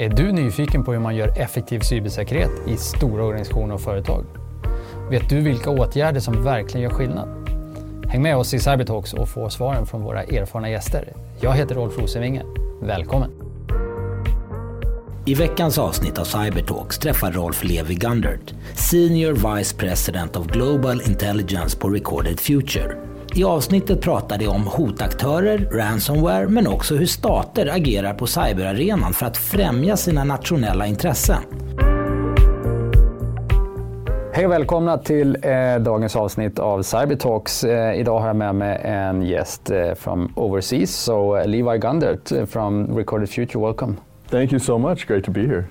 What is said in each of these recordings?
Är du nyfiken på hur man gör effektiv cybersäkerhet i stora organisationer och företag? Vet du vilka åtgärder som verkligen gör skillnad? Häng med oss i Cybertalks och få svaren från våra erfarna gäster. Jag heter Rolf Rosenvinge. Välkommen! I veckans avsnitt av Cybertalks träffar Rolf Levi Gundert, Senior Vice President of Global Intelligence på Recorded Future. I avsnittet pratar de om hotaktörer, ransomware, men också hur stater agerar på cyberarenan för att främja sina nationella intressen. Hej och välkomna till eh, dagens avsnitt av Cybertalks. Eh, idag har jag med mig en gäst eh, from overseas, so uh, Levi Gundert uh, from Recorded Future, welcome. Thank you so much, great to be here.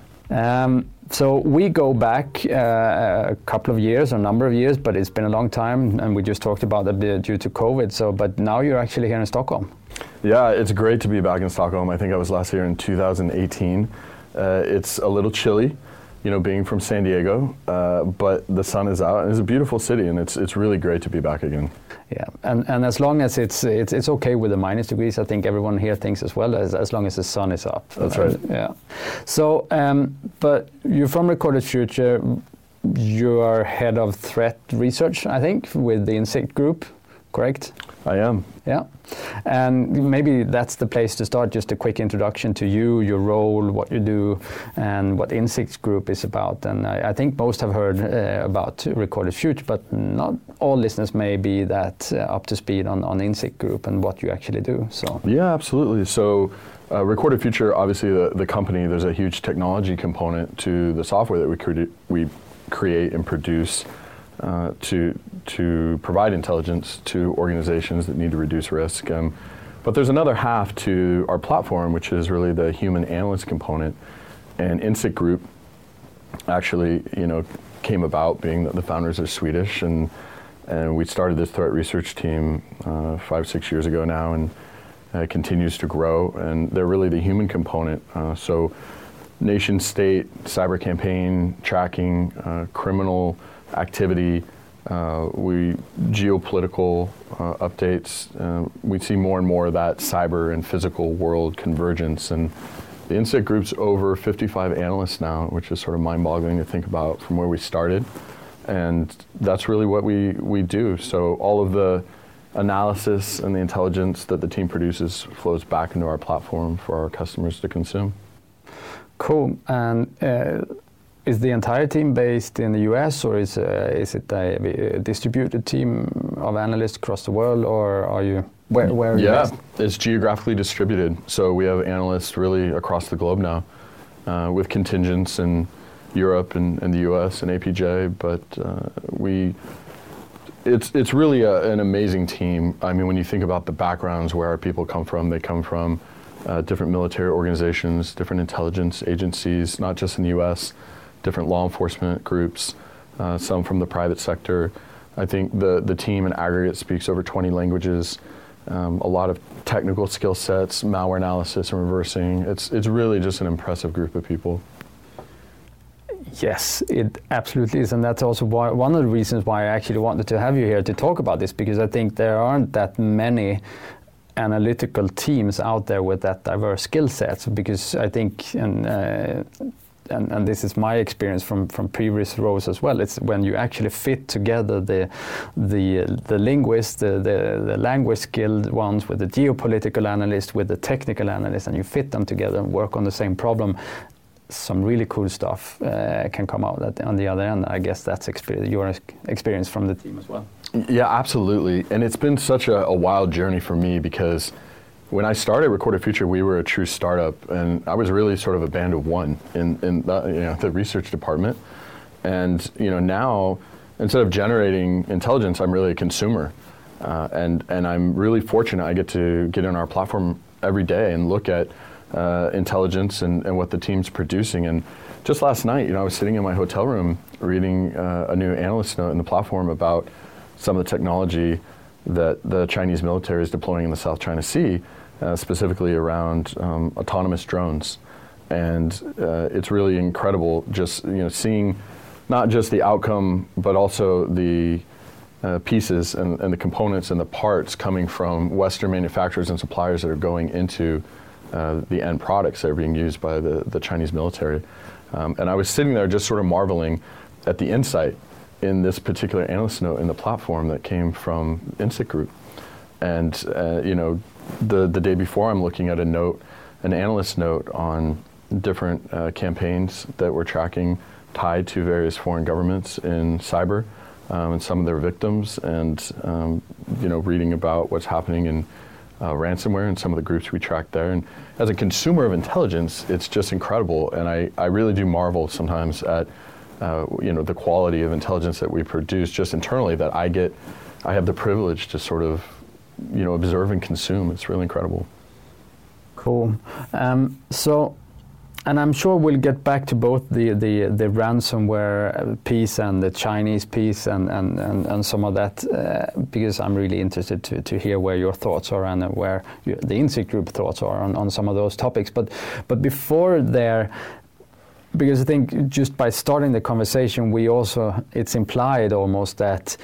Um, so we go back uh, a couple of years, or a number of years, but it's been a long time, and we just talked about that due to COVID. So, but now you're actually here in Stockholm. Yeah, it's great to be back in Stockholm. I think I was last here in 2018. Uh, it's a little chilly, you know, being from San Diego, uh, but the sun is out, and it's a beautiful city, and it's it's really great to be back again. Yeah, and, and as long as it's, it's it's okay with the minus degrees, I think everyone here thinks as well as as long as the sun is up. That's right. Yeah. So, um, but you're from Recorded Future. You are head of threat research, I think, with the Insikt Group, correct? I am. Yeah, and maybe that's the place to start. Just a quick introduction to you, your role, what you do, and what Insikt Group is about. And I, I think most have heard uh, about Recorded Future, but not all listeners may be that uh, up to speed on, on Insikt Group and what you actually do. So Yeah, absolutely. So, uh, Recorded Future, obviously, the, the company, there's a huge technology component to the software that we, cre- we create and produce uh, to, to provide intelligence to organizations that need to reduce risk. Um, but there's another half to our platform, which is really the human analyst component. And Insikt Group actually, you know, came about being that the founders are Swedish, and and we started this threat research team uh, five, six years ago now, and uh, continues to grow. And they're really the human component. Uh, so, nation state cyber campaign tracking, uh, criminal activity. Uh, we geopolitical uh, updates. Uh, we see more and more of that cyber and physical world convergence, and the Insikt Group's over 55 analysts now, which is sort of mind-boggling to think about from where we started. And that's really what we, we do. So all of the analysis and the intelligence that the team produces flows back into our platform for our customers to consume. cool. And uh, is the entire team based in the US, or is uh, is it a, a distributed team of analysts across the world, or are you where where are Yeah, it's geographically distributed. So we have analysts really across the globe now, uh, with contingents in Europe and, and the U.S. and APJ. But uh, we, it's it's really a, an amazing team. I mean, when you think about the backgrounds where our people come from, they come from uh, different military organizations, different intelligence agencies, not just in the U.S., different law enforcement groups, uh, some from the private sector. I think the, the team in aggregate speaks over 20 languages, um, a lot of technical skill sets, malware analysis and reversing. It's, it's really just an impressive group of people. Yes, it absolutely is, and that's also why, one of the reasons why I actually wanted to have you here to talk about this because I think there aren't that many analytical teams out there with that diverse skill sets. Because I think, and, uh, and and this is my experience from from previous roles as well. It's when you actually fit together the the the linguists, the the, the language skilled ones with the geopolitical analyst, with the technical analyst, and you fit them together and work on the same problem some really cool stuff uh, can come out at, on the other end. I guess that's experience, your experience from the team as well. Yeah, absolutely. And it's been such a, a wild journey for me because when I started Recorded Future, we were a true startup, and I was really sort of a band of one in, in the, you know, the research department. And you know now, instead of generating intelligence, I'm really a consumer, uh, and and I'm really fortunate. I get to get on our platform every day and look at uh, intelligence and, and what the team's producing. And just last night, you know, I was sitting in my hotel room reading uh, a new analyst note in the platform about some of the technology that the Chinese military is deploying in the South China Sea, uh, specifically around um, autonomous drones. And uh, it's really incredible just you know seeing not just the outcome, but also the uh, pieces and, and the components and the parts coming from Western manufacturers and suppliers that are going into uh, the end products that are being used by the, the Chinese military. Um, and I was sitting there just sort of marveling at the insight in this particular analyst note in the platform that came from Insikt Group. And, uh, you know, the, the day before, I'm looking at a note, an analyst note on different uh, campaigns that we're tracking tied to various foreign governments in cyber um, and some of their victims, and um, you know, reading about what's happening in uh, ransomware and some of the groups we track there. And as a consumer of intelligence, it's just incredible, and I, I really do marvel sometimes at uh, you know the quality of intelligence that we produce just internally that I get. I have the privilege to sort of you know observe and consume. It's really incredible. Cool. Um, so and I'm sure we'll get back to both the, the, the ransomware piece and the Chinese piece and, and, and, and some of that uh, because I'm really interested to, to hear where your thoughts are and where the Insikt Group thoughts are on, on some of those topics. But, but before there, because I think just by starting the conversation, we also it's implied almost that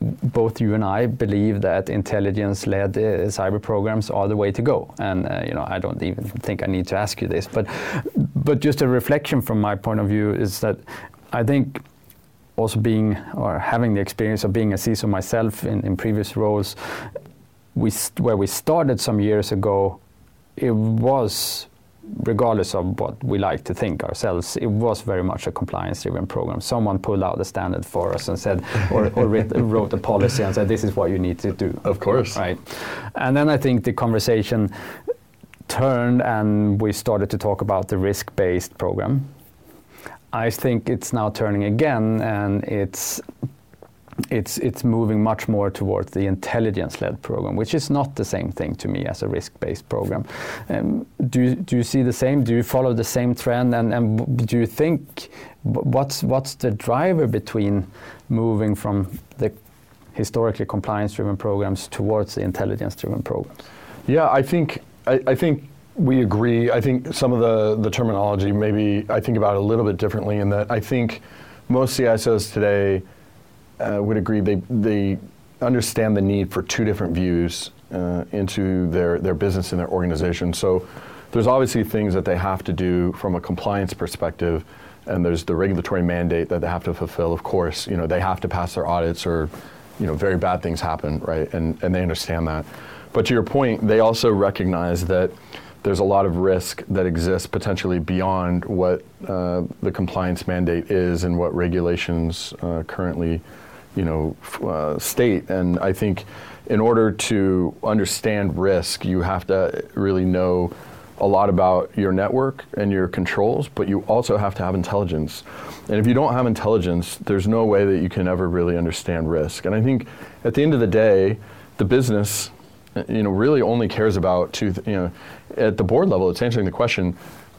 both you and I believe that intelligence-led uh, cyber programs are the way to go. And uh, you know, I don't even think I need to ask you this, but but just a reflection from my point of view is that I think also being or having the experience of being a CISO myself in, in previous roles, we where we started some years ago, it was regardless of what we like to think ourselves, it was very much a compliance-driven program. Someone pulled out the standard for us and said, or, or writ, wrote a policy and said, this is what you need to do. Of course. Right. And then I think the conversation turned and we started to talk about the risk-based program. I think it's now turning again and it's it's moving much more towards the intelligence-led program, which is not the same thing to me as a risk-based program. Um, do you, do you see the same? Do you follow the same trend? And, do you think what's what's the driver between moving from the historically compliance-driven programs towards the intelligence-driven programs? Yeah, I think I, I think we agree. I think some of the the terminology maybe I think about it a little bit differently in that I think most CISOs today uh, would agree they, they understand the need for two different views uh, into their, their business and their organization. So there's obviously things that they have to do from a compliance perspective, and there's the regulatory mandate that they have to fulfill. Of course, you know they have to pass their audits, or you know very bad things happen, right? And and they understand that. But to your point, they also recognize that there's a lot of risk that exists potentially beyond what uh, the compliance mandate is and what regulations uh, currently you know, uh, state. And I think in order to understand risk, you have to really know a lot about your network and your controls, but you also have to have intelligence. And if you don't have intelligence, there's no way that you can ever really understand risk. And I think at the end of the day, the business, you know, really only cares about two, th- you know, at the board level, it's answering the question,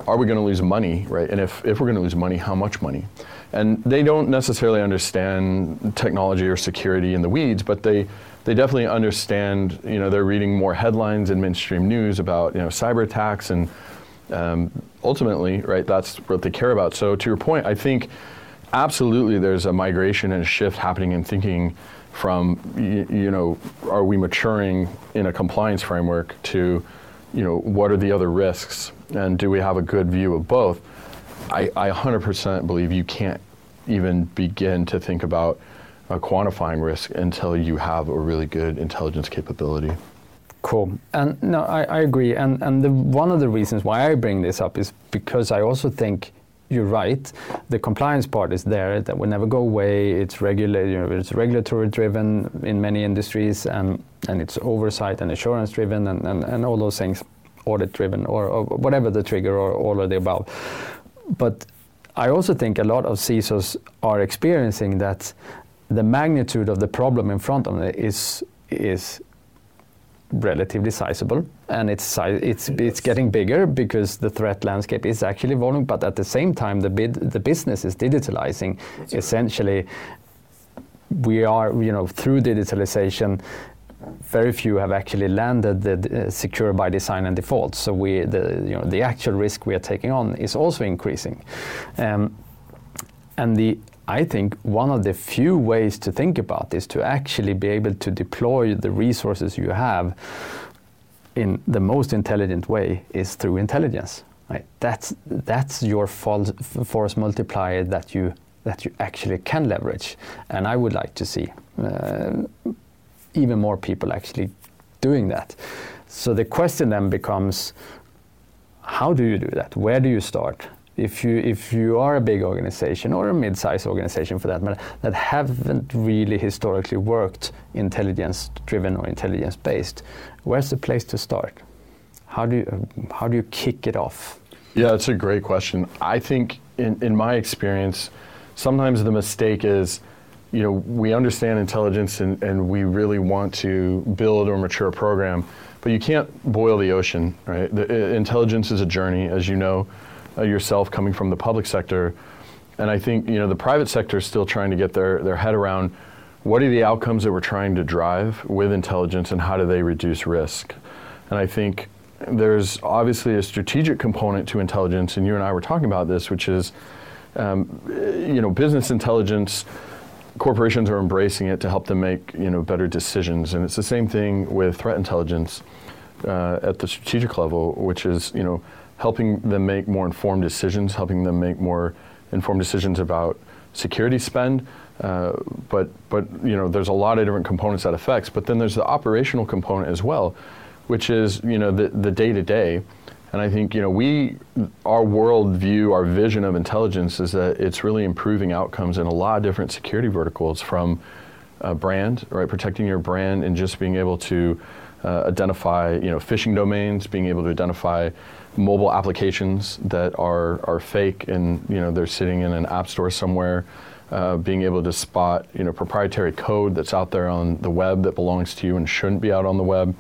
are we going to lose money, right? And if, if we're going to lose money, how much money? And they don't necessarily understand technology or security in the weeds, but they, they definitely understand, you know, they're reading more headlines in mainstream news about, you know, cyber attacks and um, ultimately, right, that's what they care about. So to your point, I think absolutely there's a migration and a shift happening in thinking from, you, you know, are we maturing in a compliance framework to, you know, what are the other risks and do we have a good view of both? I, I 100% believe you can't even begin to think about uh, quantifying risk until you have a really good intelligence capability. Cool. And no, I, I agree. And, and the, one of the reasons why I bring this up is because I also think you're right. The compliance part is there. That will never go away. It's regulated. You know, it's regulatory driven in many industries, and and it's oversight and assurance driven, and, and, and all those things, audit driven, or, or whatever the trigger, or all of the above but I also think a lot of CISOs are experiencing that the magnitude of the problem in front of them is is relatively sizable, and it's it's it's getting bigger because the threat landscape is actually evolving. But at the same time, the bid, the business is digitalizing. That's Essentially, right. we are you know through digitalization very few have actually landed the uh, secure by design and default. So we, the, you know, the actual risk we are taking on is also increasing. Um, and the, I think one of the few ways to think about this to actually be able to deploy the resources you have in the most intelligent way is through intelligence. Right? That's that's your force multiplier that you that you actually can leverage, and I would like to see uh, even more people actually doing that. So the question then becomes, how do you do that? Where do you start? If you if you are a big organization or a mid-sized organization for that matter that haven't really historically worked intelligence-driven or intelligence-based, where's the place to start? How do you how do you kick it off? Yeah, it's a great question. I think in, in my experience, sometimes the mistake is, you know, we understand intelligence and, and we really want to build or mature a program, but you can't boil the ocean, right? The, uh, intelligence is a journey, as you know uh, yourself, coming from the public sector. And I think, you know, the private sector is still trying to get their, their head around what are the outcomes that we're trying to drive with intelligence and how do they reduce risk? And I think there's obviously a strategic component to intelligence, and you and I were talking about this, which is, um, you know, business intelligence. Corporations are embracing it to help them make you know better decisions, and it's the same thing with threat intelligence uh, at the strategic level, which is you know helping them make more informed decisions, helping them make more informed decisions about security spend. Uh, but but you know there's a lot of different components that affects. But then there's the operational component as well, which is you know the the day to day. And I think you know we our world view, our vision of intelligence is that it's really improving outcomes in a lot of different security verticals, from uh, brand, right, protecting your brand, and just being able to uh, identify you know phishing domains, being able to identify mobile applications that are are fake and you know they're sitting in an app store somewhere. Uh, being able to spot you know proprietary code that's out there on the web that belongs to you and shouldn't be out on the web.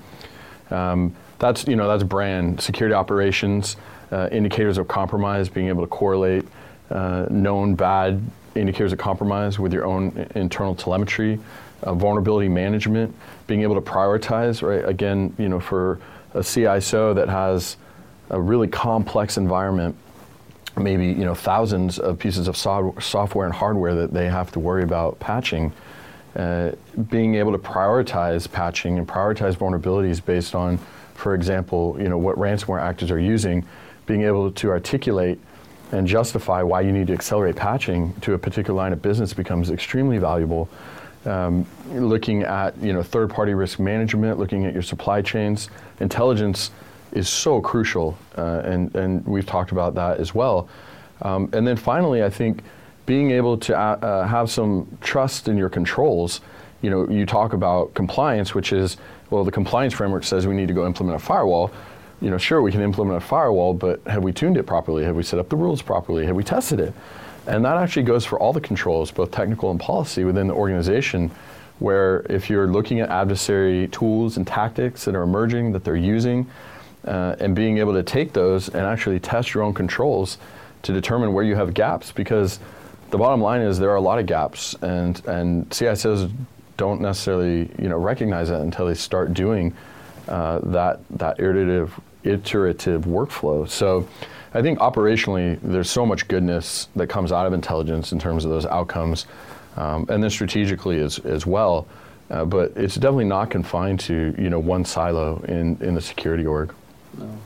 Um, that's you know that's brand security operations, uh, indicators of compromise, being able to correlate uh, known bad indicators of compromise with your own internal telemetry, uh, vulnerability management, being able to prioritize. Right again, you know for a CISO that has a really complex environment maybe you know thousands of pieces of so- software and hardware that they have to worry about patching uh, being able to prioritize patching and prioritize vulnerabilities based on, for example, you know what ransomware actors are using, being able to articulate and justify why you need to accelerate patching to a particular line of business becomes extremely valuable. Um, looking at you know third-party risk management, looking at your supply chains, intelligence is so crucial, uh, and and we've talked about that as well. Um, and then finally, I think being able to uh, uh, have some trust in your controls. You know, you talk about compliance, which is, well, the compliance framework says we need to go implement a firewall. You know, sure, we can implement a firewall, but have we tuned it properly? Have we set up the rules properly? Have we tested it? And that actually goes for all the controls, both technical and policy within the organization, where if you're looking at adversary tools and tactics that are emerging, that they're using, uh, and being able to take those and actually test your own controls to determine where you have gaps, because the bottom line is there are a lot of gaps, and and CISOs don't necessarily you know recognize that until they start doing uh, that that iterative iterative workflow. So. I think operationally, there's so much goodness that comes out of intelligence in terms of those outcomes, um, and then strategically as, as well. Uh, but it's definitely not confined to you know one silo in, in the security org. No.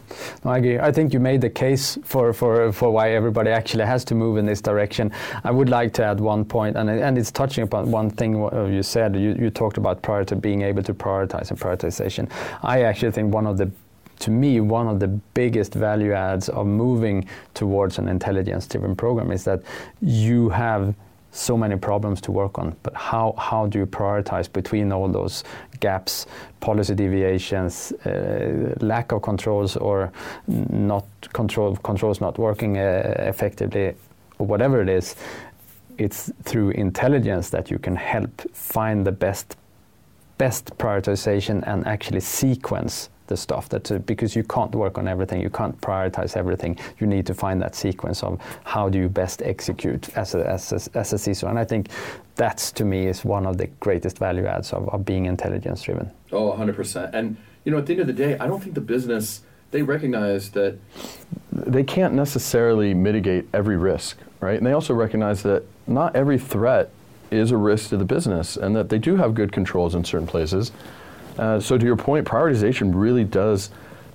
I agree. I think you made the case for, for, for why everybody actually has to move in this direction. I would like to add one point, and, and it's touching upon one thing uh, you said. You, you talked about prior to being able to prioritize and prioritization. I actually think one of the to me, one of the biggest value adds of moving towards an intelligence driven program is that you have so many problems to work on, but how, how do you prioritize between all those gaps, policy deviations, uh, lack of controls, or not control controls not working uh, effectively, or whatever it is? It's through intelligence that you can help find the best best prioritization and actually sequence the stuff that uh, because you can't work on everything you can't prioritize everything. You need to find that sequence of how do you best execute as a, as a, as a CISO and I think that's to me is one of the greatest value adds of, of being intelligence driven. Oh 100% and you know at the end of the day I don't think the business they recognize that they can't necessarily mitigate every risk right? And they also recognize that not every threat is a risk to the business and that they do have good controls in certain places Uh, so to your point, prioritization really does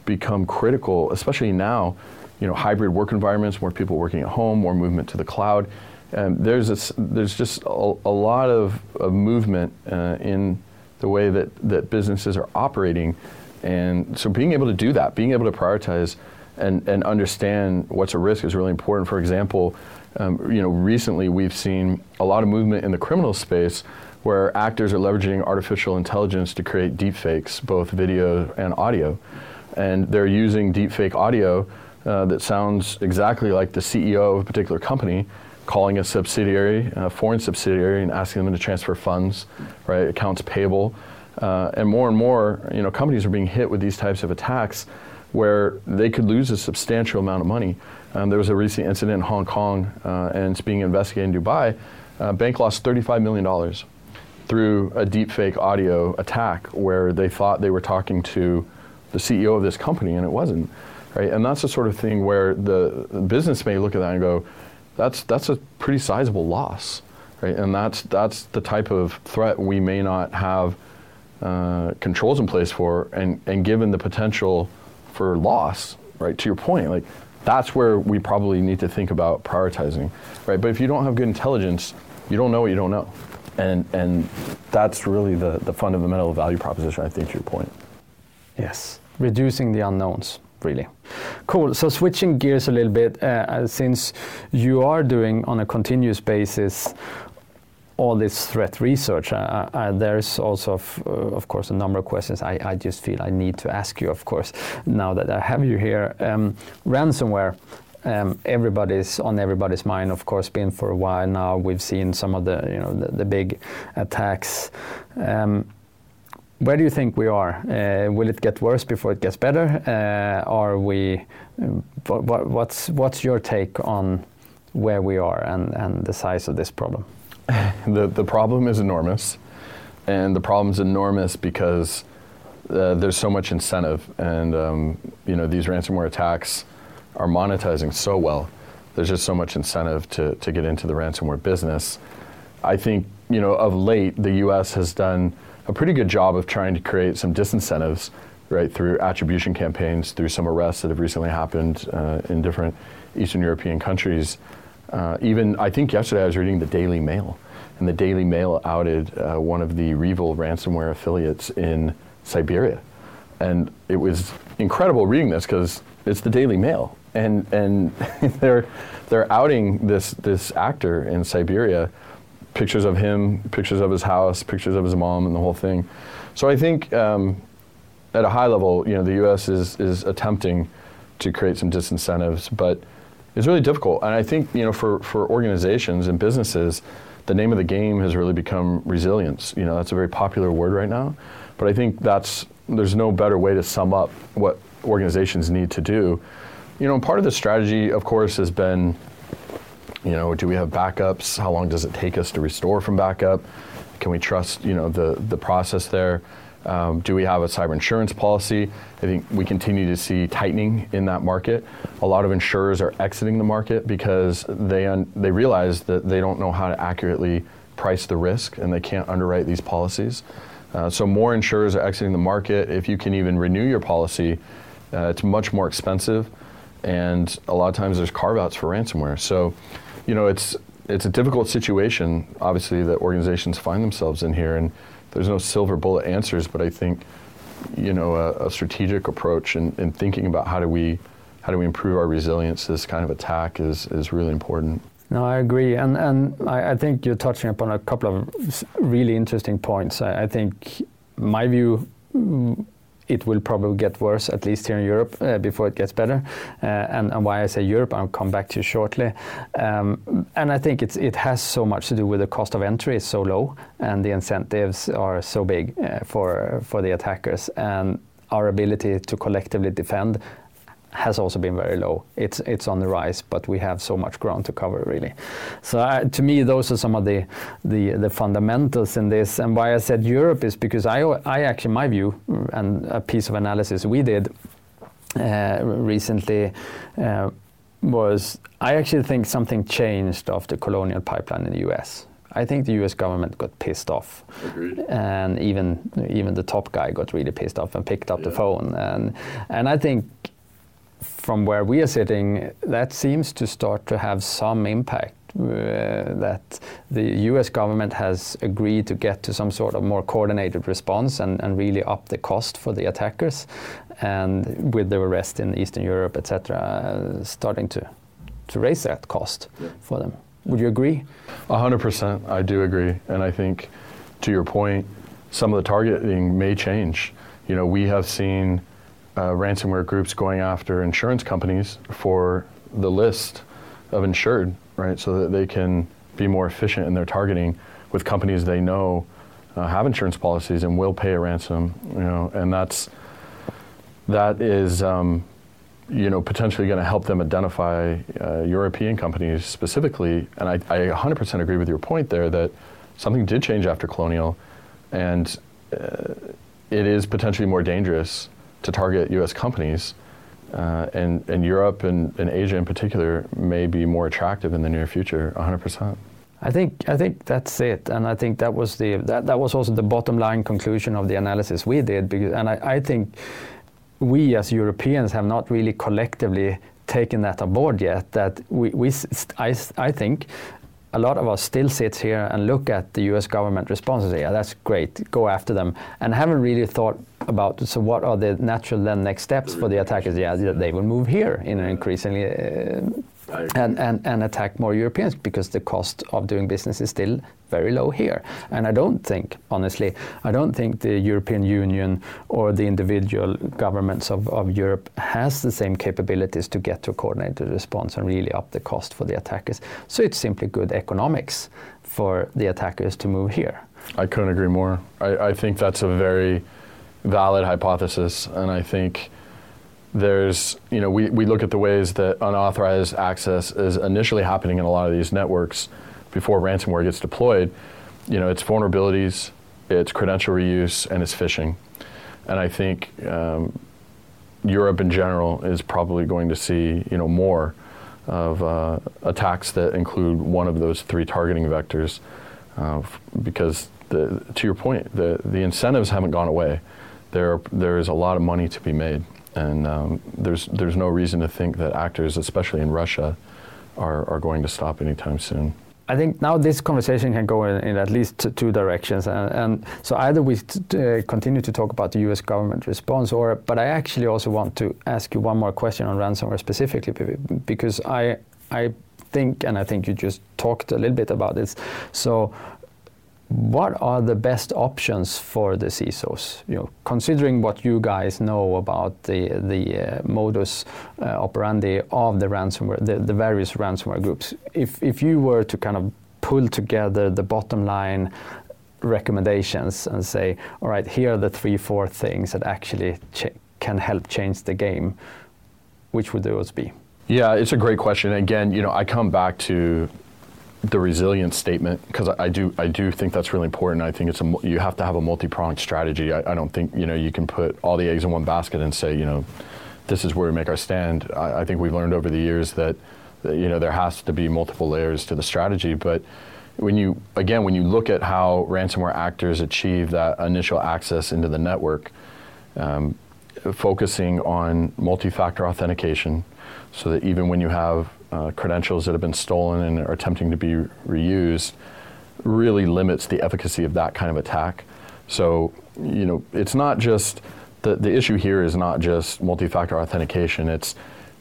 become critical, especially now. You know, hybrid work environments, more people working at home, more movement to the cloud. And there's a, there's just a, a lot of, of movement uh, in the way that, that businesses are operating. And so being able to do that, being able to prioritize and, and understand what's a risk is really important. For example, um, you know, recently we've seen a lot of movement in the criminal space where actors are leveraging artificial intelligence to create deepfakes, both video and audio. And they're using deepfake audio uh, that sounds exactly like the CEO of a particular company calling a subsidiary, a foreign subsidiary, and asking them to transfer funds, right, accounts payable. Uh, and more and more, you know, companies are being hit with these types of attacks where they could lose a substantial amount of money. Um, there was a recent incident in Hong Kong, uh, and it's being investigated in Dubai. Uh, bank lost $35 million through a deepfake audio attack where they thought they were talking to the CEO of this company, and it wasn't. Right? And that's the sort of thing where the, the business may look at that and go, that's, that's a pretty sizable loss. Right? And that's, that's the type of threat we may not have uh, controls in place for, and, and given the potential for loss, right? To your point, like that's where we probably need to think about prioritizing, right? But if you don't have good intelligence, you don't know what you don't know. And, and that's really the, the fundamental value proposition, I think, to your point. Yes, reducing the unknowns, really. Cool. So switching gears a little bit, uh, since you are doing on a continuous basis all this threat research, uh, uh, there's also, f- uh, of course, a number of questions I, I, just feel I need to ask you, of course, now that I have you here. Um, ransomware. Um, everybody's on everybody's mind, of course, been for a while now. We've seen some of the, you know, the, the big attacks. Um, where do you think we are? Uh, will it get worse before it gets better? Uh, are we? What, what's what's your take on where we are and, and the size of this problem? the, the problem is enormous. And the problem is enormous because uh, there's so much incentive. And, um, you know, these ransomware attacks are monetizing so well. There's just so much incentive to, to get into the ransomware business. I think, you know, of late, the US has done a pretty good job of trying to create some disincentives, right, through attribution campaigns, through some arrests that have recently happened uh, in different Eastern European countries. Uh, even, I think yesterday I was reading the Daily Mail, and the Daily Mail outed uh, one of the REvil ransomware affiliates in Siberia. And it was incredible reading this because it's the Daily Mail. And, and they're, they're outing this, this actor in Siberia, pictures of him, pictures of his house, pictures of his mom, and the whole thing. So I think um, at a high level, you know, the U.S. is, is attempting to create some disincentives, but it's really difficult. And I think you know for, for organizations and businesses, the name of the game has really become resilience. You know that's a very popular word right now, but I think that's there's no better way to sum up what organizations need to do. You know, part of the strategy, of course, has been, you know, do we have backups? How long does it take us to restore from backup? Can we trust, you know, the the process there? Um, do we have a cyber insurance policy? I think we continue to see tightening in that market. A lot of insurers are exiting the market because they un- they realize that they don't know how to accurately price the risk and they can't underwrite these policies. Uh, so more insurers are exiting the market. If you can even renew your policy, uh, it's much more expensive, and a lot of times there's carve-outs for ransomware. So, you know, it's it's a difficult situation, obviously, that organizations find themselves in here, and there's no silver bullet answers, but I think you know a, a strategic approach and, and, thinking about how do we how do we improve our resilience to this kind of attack is is really important. No, I agree, and and I, I think you're touching upon a couple of really interesting points. I, I think my view it will probably get worse, at least here in Europe, uh, before it gets better. Uh, and, and, why I say Europe, I'll come back to shortly. Um, and I think it has so much to do with the cost of entry is so low, and the incentives are so big uh, for for the attackers, and our ability to collectively defend has also been very low. It's it's on the rise, but we have so much ground to cover, really. So uh, to me, those are some of the, the, the fundamentals in this. And why I said Europe is because I I actually my view and a piece of analysis we did uh, recently. Uh, was I actually think something changed after the colonial pipeline in the US. I think the U.S. government got pissed off, Agreed. and even even the top guy got really pissed off and picked up the phone. And and I think from where we are sitting, that seems to start to have some impact. Uh, that the US government has agreed to get to some sort of more coordinated response and, and really up the cost for the attackers, and with the arrest in Eastern Europe, etc., uh, starting to, to raise that cost Yeah. for them. Would you agree? A hundred percent, I do agree, and I think, to your point, some of the targeting may change. You know, we have seen uh, ransomware groups going after insurance companies for the list of insured, right, so that they can be more efficient in their targeting with companies they know uh, have insurance policies and will pay a ransom. You know, and that's that is. Um, you know, potentially going to help them identify uh, European companies specifically. And I, I 100% agree with your point there that something did change after Colonial, and uh, it is potentially more dangerous to target U.S. companies. Uh, and, and Europe and, and Asia in particular may be more attractive in the near future, 100%. I think I think that's it, and I think that was the that, that was also the bottom line conclusion of the analysis we did. Because, and I, I think we as Europeans have not really collectively taken that aboard yet. That we, we I, I think a lot of us still sit here and look at the U.S. government response and say, "Yeah, that's great, go after them," and haven't really thought about so what are the natural then next steps for the attackers? Yeah, they will move here in an increasingly. Uh, and attack more Europeans because the cost of doing business is still very low here. And I don't think, honestly, I don't think the European Union or the individual governments of, of Europe has the same capabilities to get to a coordinated response and really up the cost for the attackers. So it's simply good economics for the attackers to move here. I couldn't agree more. I, I think that's a very valid hypothesis, and I think there's, you know, we, we look at the ways that unauthorized access is initially happening in a lot of these networks before ransomware gets deployed. You know, it's vulnerabilities, it's credential reuse, and it's phishing. And I think um, Europe in general is probably going to see, you know, more of uh, attacks that include one of those three targeting vectors, uh, because the, to your point, the, the incentives haven't gone away. There, there is a lot of money to be made, and um, there's, there's no reason to think that actors, especially in Russia, are, are going to stop anytime soon. I think now this conversation can go in, in at least two directions, and, and so either we uh, continue to talk about the U.S. government response, or but I actually also want to ask you one more question on ransomware specifically, because I I think, and I think you just talked a little bit about this. So, what are the best options for the CISOs? You know, considering what you guys know about the the uh, modus uh, operandi of the ransomware, the, the various ransomware groups. If if you were to kind of pull together the bottom line recommendations and say, all right, here are the three, four things that actually can help change the game, which would those be? Yeah, it's a great question. Again, you know, I come back to the resilience statement because I, I do I do think that's really important. I think it's a you have to have a multi-pronged strategy. I, I don't think you know you can put all the eggs in one basket and say you know this is where we make our stand. I, I think we've learned over the years that, that you know there has to be multiple layers to the strategy, but when you again when you look at how ransomware actors achieve that initial access into the network, um, focusing on multi-factor authentication, so that even when you have uh, credentials that have been stolen and are attempting to be reused, really limits the efficacy of that kind of attack. So you know it's not just the the issue here is not just multi-factor authentication. It's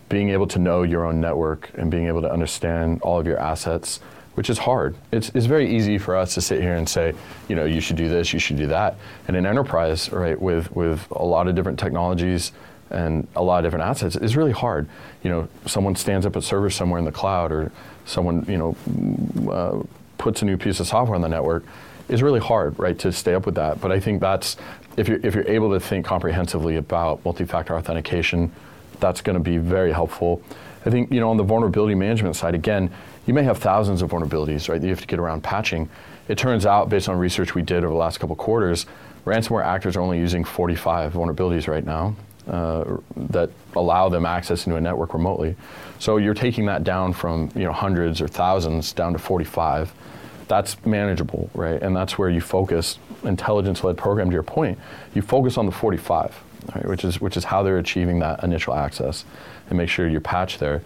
being able to know your own network and being able to understand all of your assets which is hard. It's, it's very easy for us to sit here and say, you know, you should do this, you should do that. And an enterprise, right, with, with a lot of different technologies and a lot of different assets is really hard. You know, someone stands up a server somewhere in the cloud or someone, you know, uh, puts a new piece of software on the network is really hard, right, to stay up with that. But I think that's, if you're, if you're able to think comprehensively about multi-factor authentication, that's going to be very helpful. I think, you know, on the vulnerability management side, again, you may have thousands of vulnerabilities, right, that you have to get around patching. It turns out, based on research we did over the last couple quarters, ransomware actors are only using 45 vulnerabilities right now uh, that allow them access into a network remotely. So you're taking that down from, you know, hundreds or thousands down to 45. that's manageable, right? And that's where you focus intelligence-led program. To your point, you focus on the 45, right, which is which is how they're achieving that initial access, and make sure you patch there.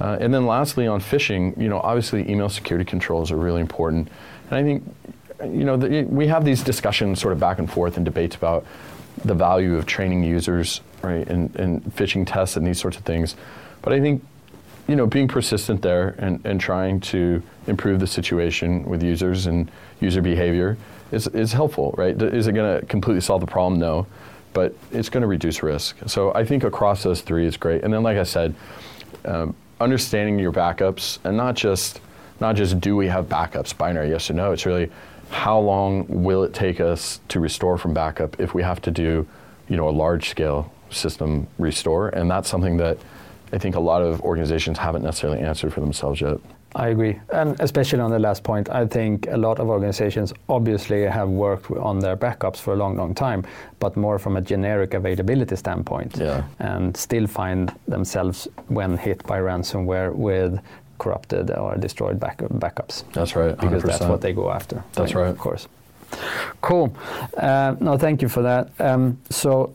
Uh, and then lastly, on phishing, you know, obviously email security controls are really important. And I think, you know, the, we have these discussions sort of back and forth and debates about the value of training users, right, and, and phishing tests and these sorts of things. But I think, you know, being persistent there and, and trying to improve the situation with users and user behavior is, is helpful, right? Is it going to completely solve the problem? No. But it's going to reduce risk. So I think across those three is great. And then, like I said, um, understanding your backups and not just not just do we have backups binary yes or no it's really how long will it take us to restore from backup if we have to do you know a large scale system restore and that's something that i think a lot of organizations haven't necessarily answered for themselves yet I agree, and especially on the last point, I think a lot of organizations obviously have worked on their backups for a long, long time, but more from a generic availability standpoint, yeah. and still find themselves when hit by ransomware with corrupted or destroyed back, backups. That's right, 100%. because that's what they go after. That's right, of course. Cool. Uh, no, thank you for that. Um, so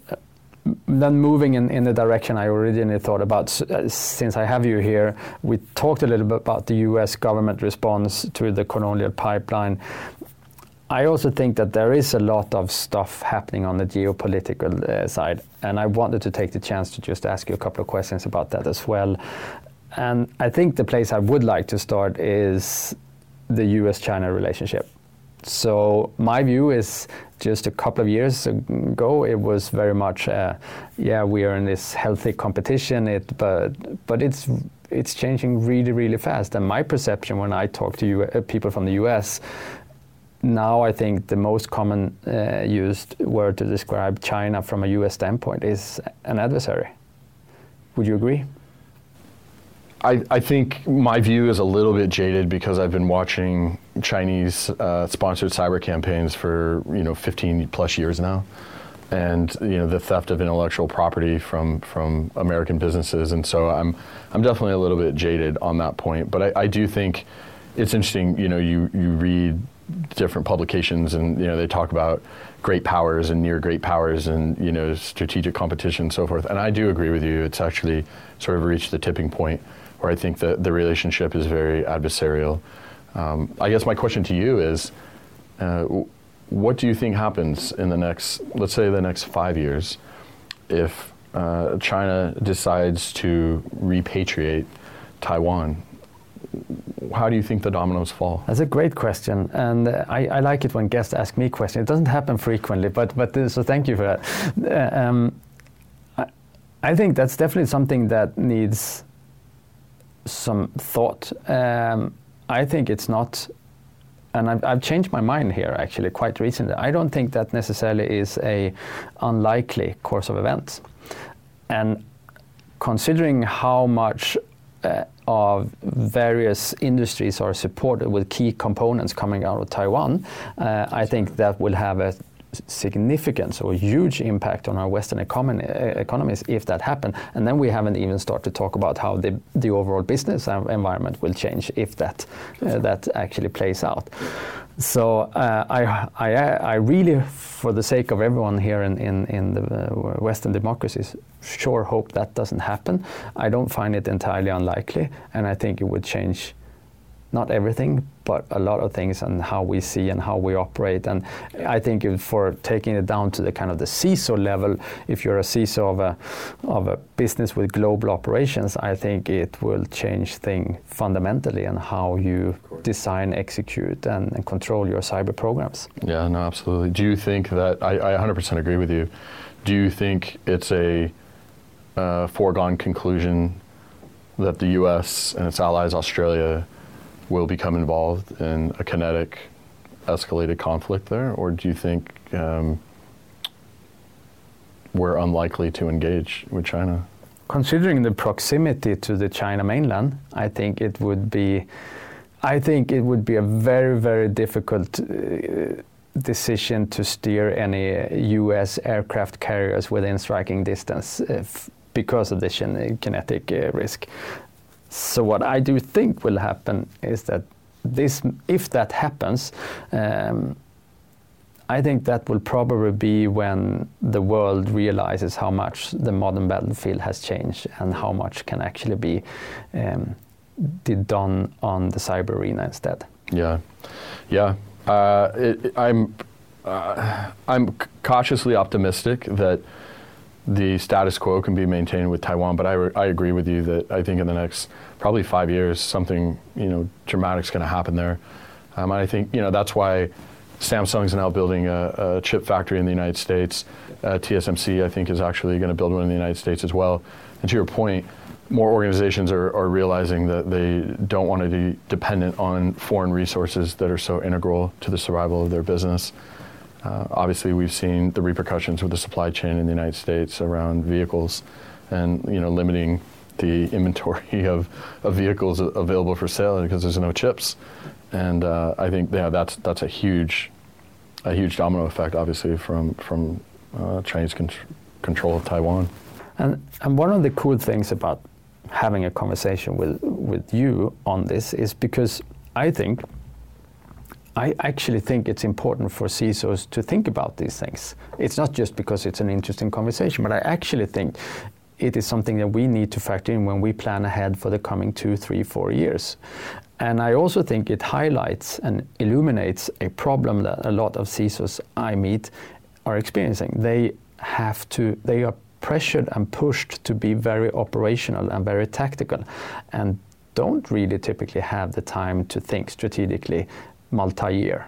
then moving in, in the direction I originally thought about, uh, since I have you here, we talked a little bit about the US government response to the colonial pipeline. I also think that there is a lot of stuff happening on the geopolitical uh, side, and I wanted to take the chance to just ask you a couple of questions about that as well. And I think the place I would like to start is the US China relationship. So my view is just a couple of years ago, it was very much, uh, yeah, we are in this healthy competition. It, but but it's it's changing really really fast. And my perception when I talk to you, uh, people from the U.S. Now I think the most common uh, used word to describe China from a U.S. standpoint is an adversary. Would you agree? I, I, think my view is a little bit jaded because I've been watching Chinese uh, sponsored cyber campaigns for you know 15 plus years now, and you know the theft of intellectual property from from American businesses, and so I'm I'm definitely a little bit jaded on that point. But I, I do think it's interesting. You know, you you read different publications, and you know they talk about great powers and near great powers, and you know strategic competition and so forth. And I do agree with you. It's actually sort of reached the tipping point where I think that the relationship is very adversarial. Um, I guess my question to you is, uh, what do you think happens in the next, let's say, the next five years, if uh, China decides to repatriate Taiwan? How do you think the dominoes fall? That's a great question, and uh, I, I, like it when guests ask me questions. It doesn't happen frequently, but but uh, so thank you for that. Uh, um, I, I think that's definitely something that needs some thought. Um, I think it's not, and I've, I've, changed my mind here actually quite recently. I don't think that necessarily is a unlikely course of events, and considering how much uh, of various industries are supported with key components coming out of Taiwan, uh, I think that will have a significant or huge impact on our Western economy, economies if that happens. And then we haven't even started to talk about how the, the overall business environment will change if that, uh, that actually plays out. So uh, I, I, I really, for the sake of everyone here in, in, in the Western democracies, sure hope that doesn't happen. I don't find it entirely unlikely, and I think it would change not everything, but a lot of things and how we see and how we operate. And I think for taking it down to the kind of the CISO level, if you're a CISO of a, of a business with global operations, I think it will change things fundamentally and how you design, execute, and, and, control your cyber programs. Yeah, no, absolutely. Do you think that, I, I 100% agree with you. Do you think it's a uh, foregone conclusion that the US and its allies, Australia, will become involved in a kinetic, escalated conflict there, or do you think um, we're unlikely to engage with China? Considering the proximity to the China mainland, I think it would be, I think it would be a very, very difficult. Uh, decision to steer any U.S. aircraft carriers within striking distance if, because of the kinetic uh, risk. So what I do think will happen is that this, if that happens, um, I think that will probably be when the world realizes how much the modern battlefield has changed and how much can actually be um, done on the cyber arena instead. Yeah, yeah. Uh, it, I'm uh, I'm cautiously optimistic that the status quo can be maintained with Taiwan, but I, I agree with you that I think in the next probably five years something you know dramatic is going to happen there. Um, I think you know that's why Samsung's now building a, a chip factory in the United States. Uh, TSMC I think is actually going to build one in the United States as well. And to your point, more organizations are, are realizing that they don't want to be dependent on foreign resources that are so integral to the survival of their business. Uh, obviously, we've seen the repercussions with the supply chain in the United States around vehicles, and you know, limiting the inventory of, of vehicles available for sale because there's no chips. And uh, I think yeah, that's that's a huge, a huge domino effect, obviously, from from uh, Chinese con- control of Taiwan. And and one of the cool things about having a conversation with with you on this is because I think I actually think it's important for CISOs to think about these things. It's not just because it's an interesting conversation, but I actually think it is something that we need to factor in when we plan ahead for the coming two, three, four years. And I also think it highlights and illuminates a problem that a lot of CISOs I meet are experiencing. They have to, they are pressured and pushed to be very operational and very tactical and don't really typically have the time to think strategically multi-year.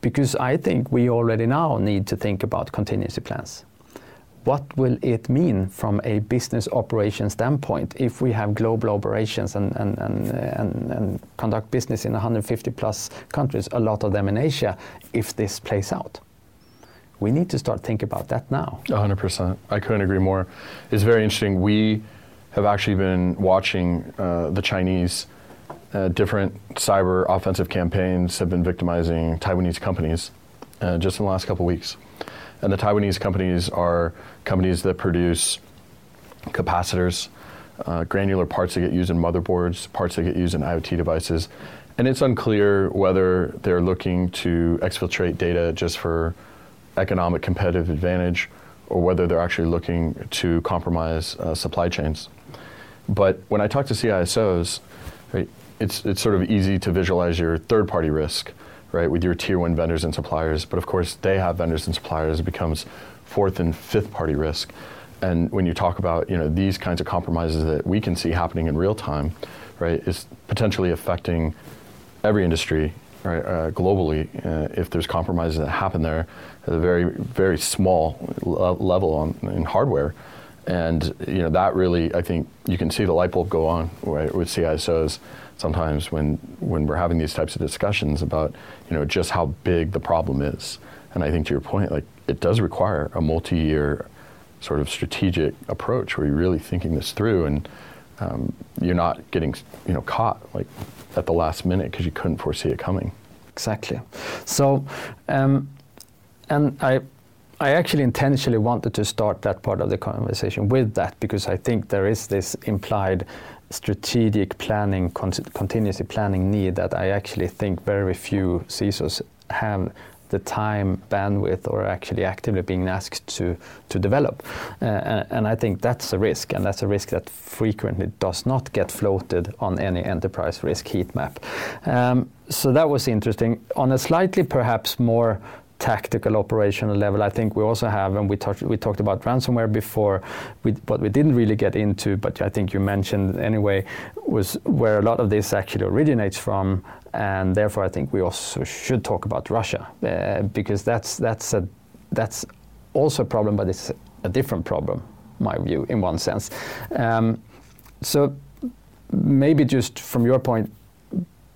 Because I think we already now need to think about contingency plans. What will it mean from a business operation standpoint if we have global operations and, conduct business in 150 plus countries, a lot of them in Asia, if this plays out? We need to start thinking about that now. 100%. I couldn't agree more. It's very interesting. We have actually been watching uh, the Chinese uh, different cyber offensive campaigns have been victimizing Taiwanese companies uh, just in the last couple weeks. And the Taiwanese companies are companies that produce capacitors, uh, granular parts that get used in motherboards, parts that get used in IoT devices. And it's unclear whether they're looking to exfiltrate data just for economic competitive advantage or whether they're actually looking to compromise uh, supply chains. But when I talk to CISOs, right, it's, it's sort of easy to visualize your third party risk, right, with your tier one vendors and suppliers. But of course, they have vendors and suppliers. It becomes fourth and fifth party risk. And when you talk about you know these kinds of compromises that we can see happening in real time, right, is potentially affecting every industry right, uh, globally. Uh, if there's compromises that happen there at a very very small le- level on, in hardware, and you know that really I think you can see the light bulb go on right, with CISOs sometimes when when we're having these types of discussions about you know just how big the problem is. And I think to your point, like it does require a multi-year sort of strategic approach where you're really thinking this through and um, you're not getting you know caught like at the last minute because you couldn't foresee it coming. Exactly. So, um, and I. I actually intentionally wanted to start that part of the conversation with that because I think there is this implied strategic planning, con- contingency planning need that I actually think very few CISOs have the time, bandwidth, or actually actively being asked to, to develop. Uh, and I think that's a risk, and that's a risk that frequently does not get floated on any enterprise risk heat map. Um, so that was interesting. On a slightly perhaps more tactical operational level. I think we also have, and we talked we talked about ransomware before. We, what we didn't really get into, but I think you mentioned anyway, was where a lot of this actually originates from, and therefore I think we also should talk about Russia uh, because that's that's a that's also a problem, but it's a different problem, my view, in one sense. Um, so maybe just from your point,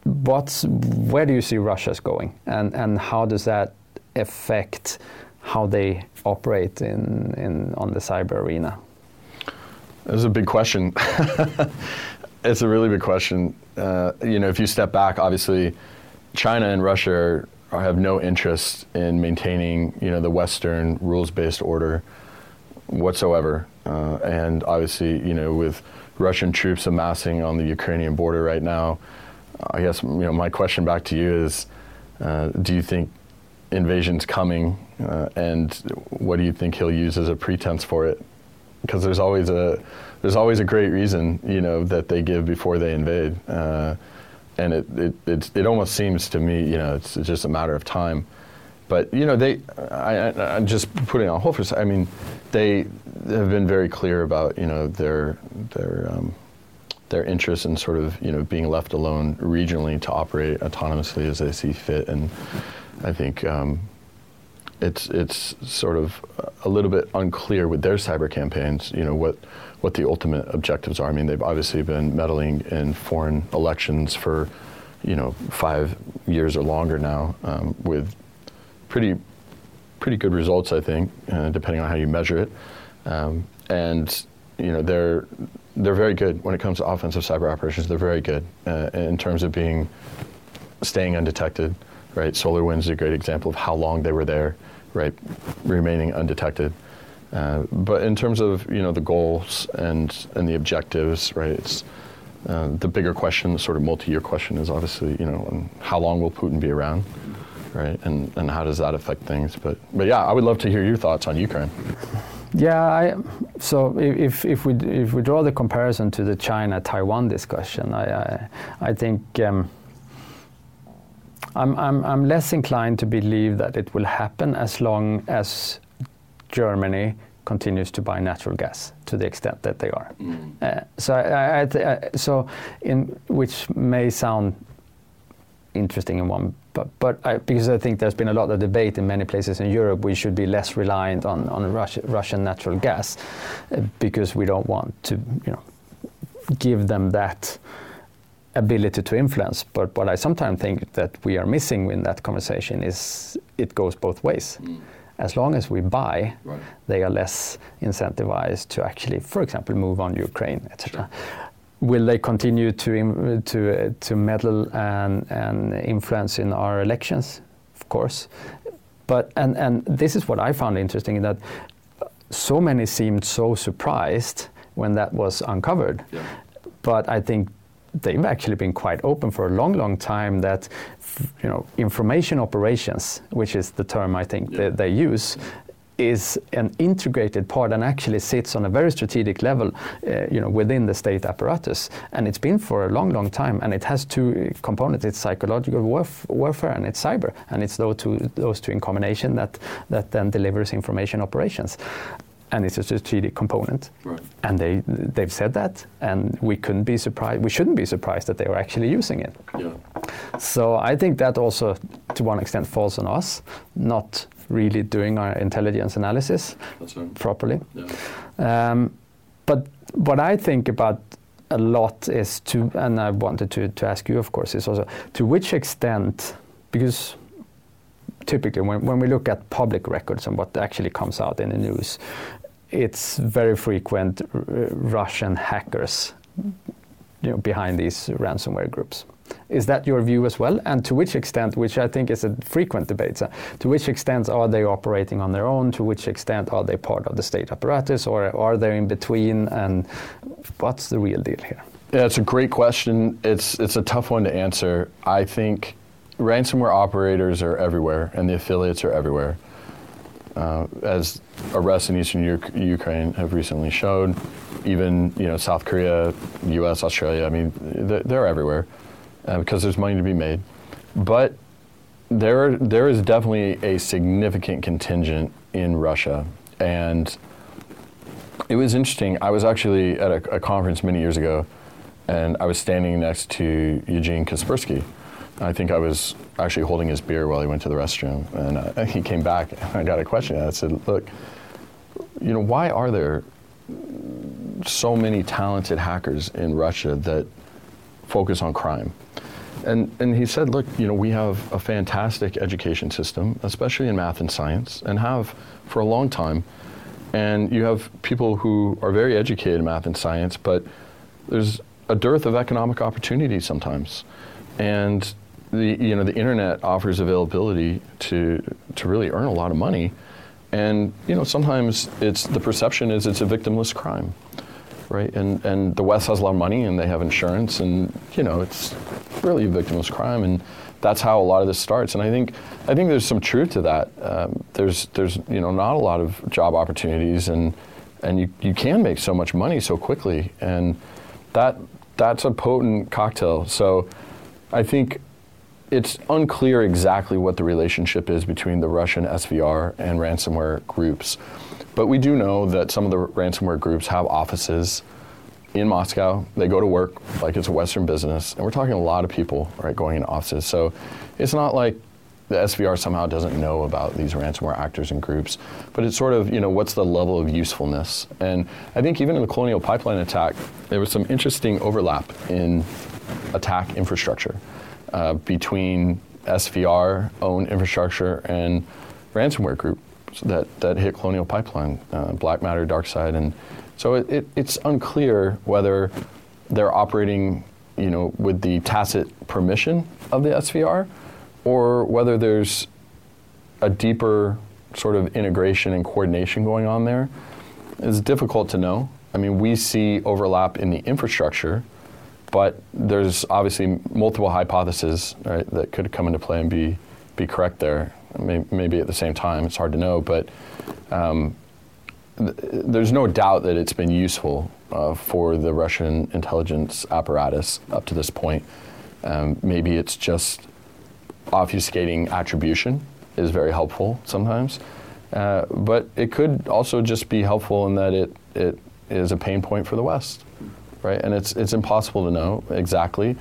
what's where do you see Russia's going, and and how does that affect how they operate in, in on the cyber arena? That's a big question. it's a really big question. Uh, you know, if you step back, obviously, China and Russia are, have no interest in maintaining, you know, the Western rules-based order whatsoever. Uh, and obviously, you know, with Russian troops amassing on the Ukrainian border right now, I guess you know my question back to you is, uh, do you think invasion's coming, uh, and what do you think he'll use as a pretense for it? Because there's always a there's always a great reason you know that they give before they invade, uh, and it, it it it almost seems to me you know it's just a matter of time. But you know they I, am just putting on hold for a second. I mean they have been very clear about you know their their um, their interest in sort of you know being left alone regionally to operate autonomously as they see fit, and I think um, it's it's sort of a little bit unclear with their cyber campaigns. You know what what the ultimate objectives are. I mean, they've obviously been meddling in foreign elections for you know five years or longer now um, with pretty pretty good results, I think, uh, depending on how you measure it. Um, and you know they're they're very good when it comes to offensive cyber operations. They're very good uh, in terms of being staying undetected. Right, SolarWinds is a great example of how long they were there, right, remaining undetected. Uh, but in terms of you know the goals and and the objectives, right, it's uh, the bigger question, the sort of multi-year question, is obviously you know how long will Putin be around, right, and and how does that affect things? But but yeah, I would love to hear your thoughts on Ukraine. Yeah, I, so if, if, we, if we draw the comparison to the China-Taiwan discussion, I, I, I think um, I'm, I'm, I'm less inclined to believe that it will happen as long as Germany continues to buy natural gas to the extent that they are. Mm. Uh, so, I, I, so in, which may sound interesting in one but, but I, because I think there's been a lot of debate in many places in Europe, we should be less reliant on, on Russia, Russian natural gas uh, because we don't want to, you know, give them that ability to influence. But what I sometimes think that we are missing in that conversation is it goes both ways. Mm. As long as we buy, right. they are less incentivized to actually, for example, move on Ukraine, etc. Sure will they continue to to uh, to meddle and and influence in our elections? Of course, but and and this is what I found interesting that so many seemed so surprised when that was uncovered, yeah. but I think they've actually been quite open for a long, long time that you know information operations, which is the term I think yeah. they, they, use, is an integrated part and actually sits on a very strategic level, uh, you know, within the state apparatus. And it's been for a long, long time. And it has two components: it's psychological warf- warfare and it's cyber. And it's those two, those two in combination that that then delivers information operations. And it's a strategic component, right. and they they've said that, and we couldn't be surprised. We shouldn't be surprised that they were actually using it. Yeah. So I think that also, to one extent, falls on us, not really doing our intelligence analysis right. properly. Yeah. Um, but what I think about a lot is to, and I wanted to, to ask you, of course, is also to which extent, because typically when, when we look at public records and what actually comes out in the news, it's very frequent Russian hackers you know, behind these ransomware groups. Is that your view as well? And to which extent, which I think is a frequent debate, uh, to which extent are they operating on their own? To which extent are they part of the state apparatus or are they in between? And what's the real deal here? Yeah, it's a great question. It's, it's a tough one to answer. I think ransomware operators are everywhere and the affiliates are everywhere. Uh, as arrests in eastern U- Ukraine have recently showed, even you know South Korea, U.S., Australia. I mean, they're, they're everywhere uh, because there's money to be made. But there, there is definitely a significant contingent in Russia. And it was interesting. I was actually at a, a conference many years ago, and I was standing next to Eugene Kaspersky. I think I was actually holding his beer while he went to the restroom, and uh, he came back. And I got a question. I said, "Look, you know, why are there so many talented hackers in Russia that focus on crime?" And, and he said, look, you know, we have a fantastic education system, especially in math and science, and have for a long time. And you have people who are very educated in math and science, but there's a dearth of economic opportunity sometimes. And the, you know, the internet offers availability to, to really earn a lot of money. And you know, sometimes it's the perception is it's a victimless crime, right? And and the West has a lot of money and they have insurance, and you know, it's really a victimless crime, and that's how a lot of this starts. And I think I think there's some truth to that. Um, there's there's you know not a lot of job opportunities, and and you, you can make so much money so quickly, and that that's a potent cocktail. So I think it's unclear exactly what the relationship is between the Russian SVR and ransomware groups. But we do know that some of the ransomware groups have offices in Moscow. They go to work like it's a Western business. And we're talking a lot of people, right, going into offices. So it's not like the SVR somehow doesn't know about these ransomware actors and groups, but it's sort of, you know, what's the level of usefulness? And I think even in the Colonial Pipeline attack, there was some interesting overlap in attack infrastructure uh, between SVR owned infrastructure and ransomware group that, that hit Colonial Pipeline, uh, BlackMatter, DarkSide, and so it, it, it's unclear whether they're operating, you know, with the tacit permission of the SVR or whether there's a deeper sort of integration and coordination going on there is difficult to know. I mean, we see overlap in the infrastructure, but there's obviously multiple hypotheses right, that could come into play and be, be correct there. Maybe at the same time, it's hard to know, but um, th- there's no doubt that it's been useful uh, for the Russian intelligence apparatus up to this point. Um, maybe it's just obfuscating attribution is very helpful sometimes. Uh, but it could also just be helpful in that it, it is a pain point for the West, right? And it's, it's impossible to know exactly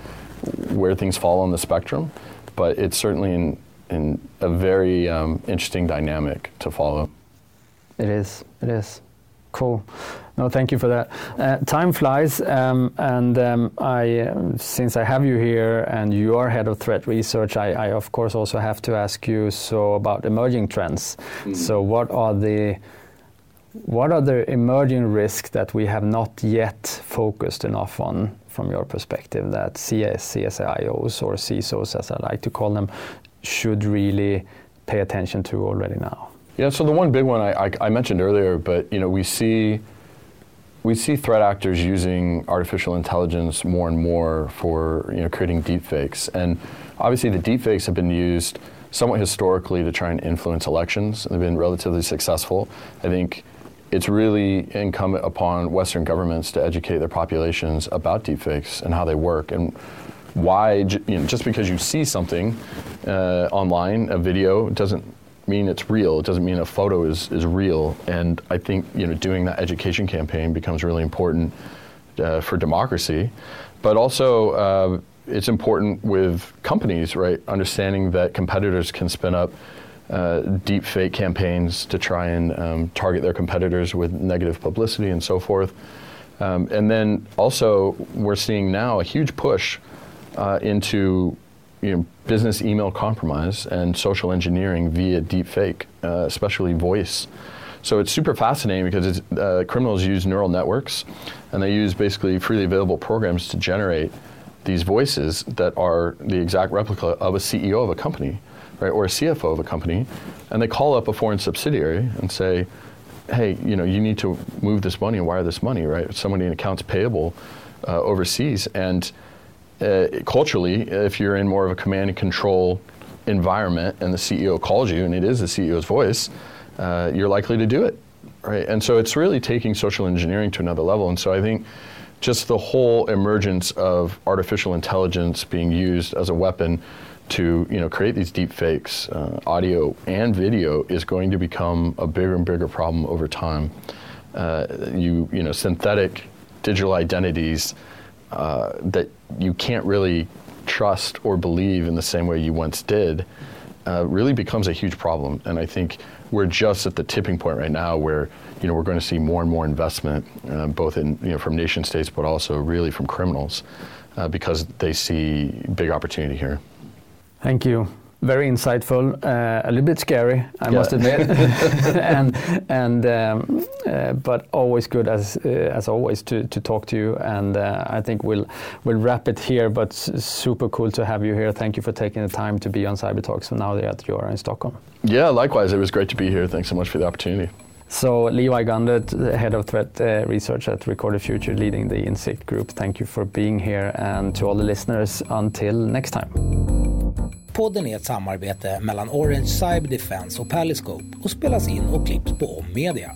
where things fall on the spectrum, but it's certainly in, in a very um, interesting dynamic to follow. It is, it is. Cool. No, thank you for that. Uh, time flies, um, and um, I, uh, since I have you here and you are head of threat research, I, I of course also have to ask you so about emerging trends. Mm. So, what are the what are the emerging risks that we have not yet focused enough on from your perspective that CS, CSIOs or CISOs, as I like to call them, should really pay attention to already now? Yeah, so the one big one I, I, I mentioned earlier, but you know we see we see threat actors using artificial intelligence more and more for you know creating deepfakes, and obviously the deepfakes have been used somewhat historically to try and influence elections. They've been relatively successful. I think it's really incumbent upon Western governments to educate their populations about deepfakes and how they work and why. You know, just because you see something uh, online, a video, doesn't mean it's real. It doesn't mean a photo is, is real. And I think you know doing that education campaign becomes really important uh, for democracy, but also uh, it's important with companies, right? Understanding that competitors can spin up uh, deep fake campaigns to try and um, target their competitors with negative publicity and so forth. Um, and then also, we're seeing now a huge push uh, into you know, business email compromise and social engineering via deepfake, uh, especially voice. So it's super fascinating because uh, criminals use neural networks, and they use basically freely available programs to generate these voices that are the exact replica of a CEO of a company, right, or a CFO of a company, and they call up a foreign subsidiary and say, "Hey, you know, you need to move this money and wire this money, right? Somebody in accounts payable uh, overseas." And uh, culturally, if you're in more of a command and control environment and the CEO calls you and it is the CEO's voice, uh, you're likely to do it, right? And so it's really taking social engineering to another level. And so I think just the whole emergence of artificial intelligence being used as a weapon to you know create these deep fakes, uh, audio and video, is going to become a bigger and bigger problem over time. Uh, you you know synthetic digital identities uh, that you can't really trust or believe in the same way you once did uh, really becomes a huge problem. And I think we're just at the tipping point right now where you know we're going to see more and more investment, uh, both in you know from nation states, but also really from criminals, uh, because they see big opportunity here. Thank you very insightful, uh, a little bit scary, I yeah. must admit, and and um, uh, but always good as uh, as always to, to talk to you. And uh, I think we'll we'll wrap it here. But super cool to have you here. Thank you for taking the time to be on Cyber Talks. So now that you're in Stockholm. Yeah, likewise. It was great to be here. Thanks so much for the opportunity. So Levi Gundert, head of threat uh, research at Recorded Future, leading the Insikt Group. Thank you for being here, and to all the listeners, until next time. Podden är ett samarbete mellan Orange Cyber Defense och Paliscope och spelas in och klipps på Om Media.